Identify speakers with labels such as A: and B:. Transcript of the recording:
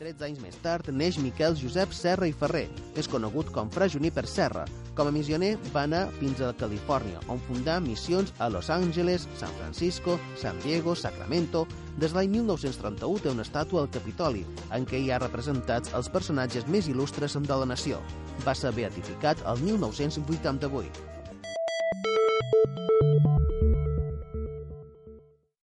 A: 13 anys més tard neix Miquel Josep Serra i Ferrer. És conegut com Fra Juniper Serra. Com a missioner va anar fins a Califòrnia, on fundà missions a Los Angeles, San Francisco, San Diego, Sacramento... Des l'any 1931 té una estàtua al Capitoli, en què hi ha representats els personatges més il·lustres de la nació. Va ser beatificat el 1988.